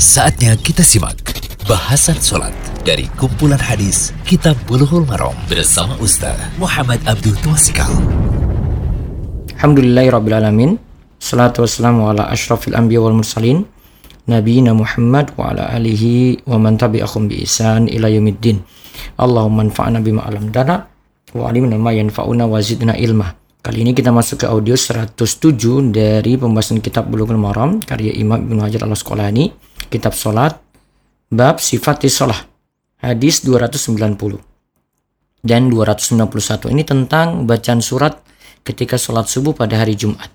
Saatnya kita simak bahasan sholat dari kumpulan hadis Kitab Bulughul Maram bersama Ustaz Muhammad Abdul Tuasikal. Alhamdulillahirrabbilalamin Salatu wassalamu ala ashrafil anbiya wal mursalin Nabiina Muhammad wa ala alihi wa man tabi'ahum bi isan ila yaumiddin. Allahumma anfa'na bima alamdana wa alimna ma yanfa'una wa zidna ilma Kali ini kita masuk ke audio 107 dari pembahasan kitab Bulughul Maram karya Imam Ibnu Hajar Al-Asqalani, kitab salat bab sifat sholah hadis 290 dan 291 ini tentang bacaan surat ketika sholat subuh pada hari Jumat.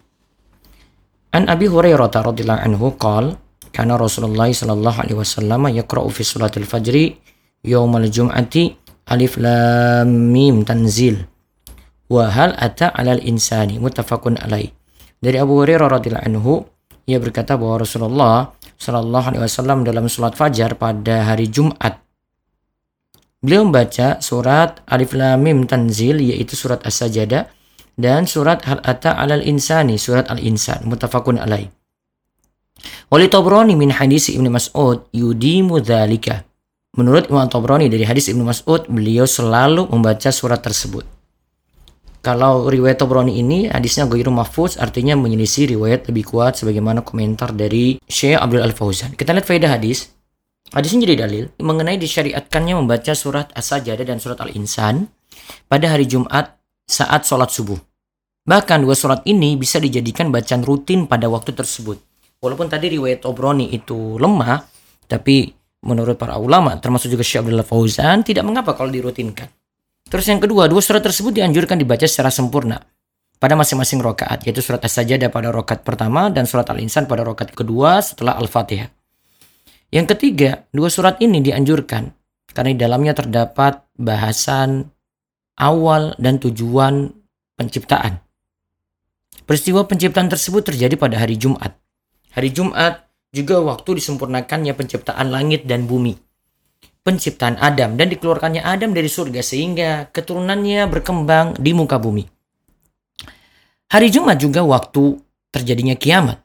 An Abi Hurairah radhiyallahu anhu qol kana Rasulullah sallallahu alaihi wasallam yaqra'u fi salatil fajri yaumal jum'ati alif lam mim tanzil wa hal ata alal insani muttafaqun alaih. Dari Abu Hurairah radhiyallahu anhu ia berkata bahwa Rasulullah Shallallahu alaihi wasallam dalam sholat fajar pada hari Jumat beliau membaca surat Alif Lam Mim Tanzil yaitu surat As-Sajdah dan surat Hal Ata alal Insani surat Al-Insan muttafaqun alaih. Wali Tabrani min hadis Ibnu Mas'ud yudimu dzalika. Menurut Imam Tabrani dari hadis Ibnu Mas'ud beliau selalu membaca surat tersebut. Kalau riwayat Tobroni ini hadisnya Goiru Mahfuz artinya menyelisih riwayat lebih kuat sebagaimana komentar dari Syekh Abdul Al-Fauzan. Kita lihat faedah hadis. Hadis ini jadi dalil mengenai disyariatkannya membaca surat As-Sajdah dan surat Al-Insan pada hari Jumat saat sholat subuh. Bahkan dua surat ini bisa dijadikan bacaan rutin pada waktu tersebut. Walaupun tadi riwayat Tobroni itu lemah, tapi menurut para ulama termasuk juga Syekh Abdul Fauzan tidak mengapa kalau dirutinkan. Terus yang kedua, dua surat tersebut dianjurkan dibaca secara sempurna pada masing-masing rokaat, yaitu surat As-Sajdah pada rokaat pertama dan surat Al-Insan pada rokaat kedua setelah Al-Fatihah. Yang ketiga, dua surat ini dianjurkan karena di dalamnya terdapat bahasan awal dan tujuan penciptaan. Peristiwa penciptaan tersebut terjadi pada hari Jumat. Hari Jumat juga waktu disempurnakannya penciptaan langit dan bumi penciptaan Adam dan dikeluarkannya Adam dari surga sehingga keturunannya berkembang di muka bumi. Hari Jumat juga waktu terjadinya kiamat,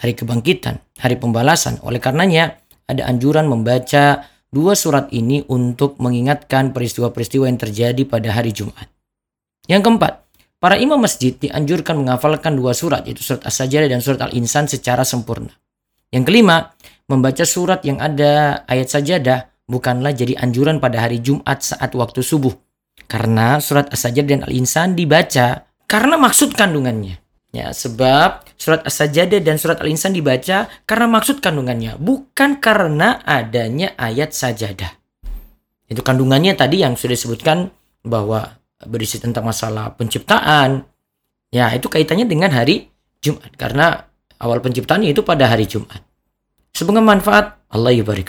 hari kebangkitan, hari pembalasan. Oleh karenanya ada anjuran membaca dua surat ini untuk mengingatkan peristiwa-peristiwa yang terjadi pada hari Jumat. Yang keempat, para imam masjid dianjurkan menghafalkan dua surat yaitu surat As-Sajdah dan surat Al-Insan secara sempurna. Yang kelima, membaca surat yang ada ayat sajadah bukanlah jadi anjuran pada hari Jumat saat waktu subuh. Karena surat As-Sajdah dan Al-Insan dibaca karena maksud kandungannya. Ya, sebab surat As-Sajdah dan surat Al-Insan dibaca karena maksud kandungannya, bukan karena adanya ayat sajadah. Itu kandungannya tadi yang sudah disebutkan bahwa berisi tentang masalah penciptaan. Ya, itu kaitannya dengan hari Jumat karena awal penciptaannya itu pada hari Jumat. Semoga manfaat. Allah yubarik.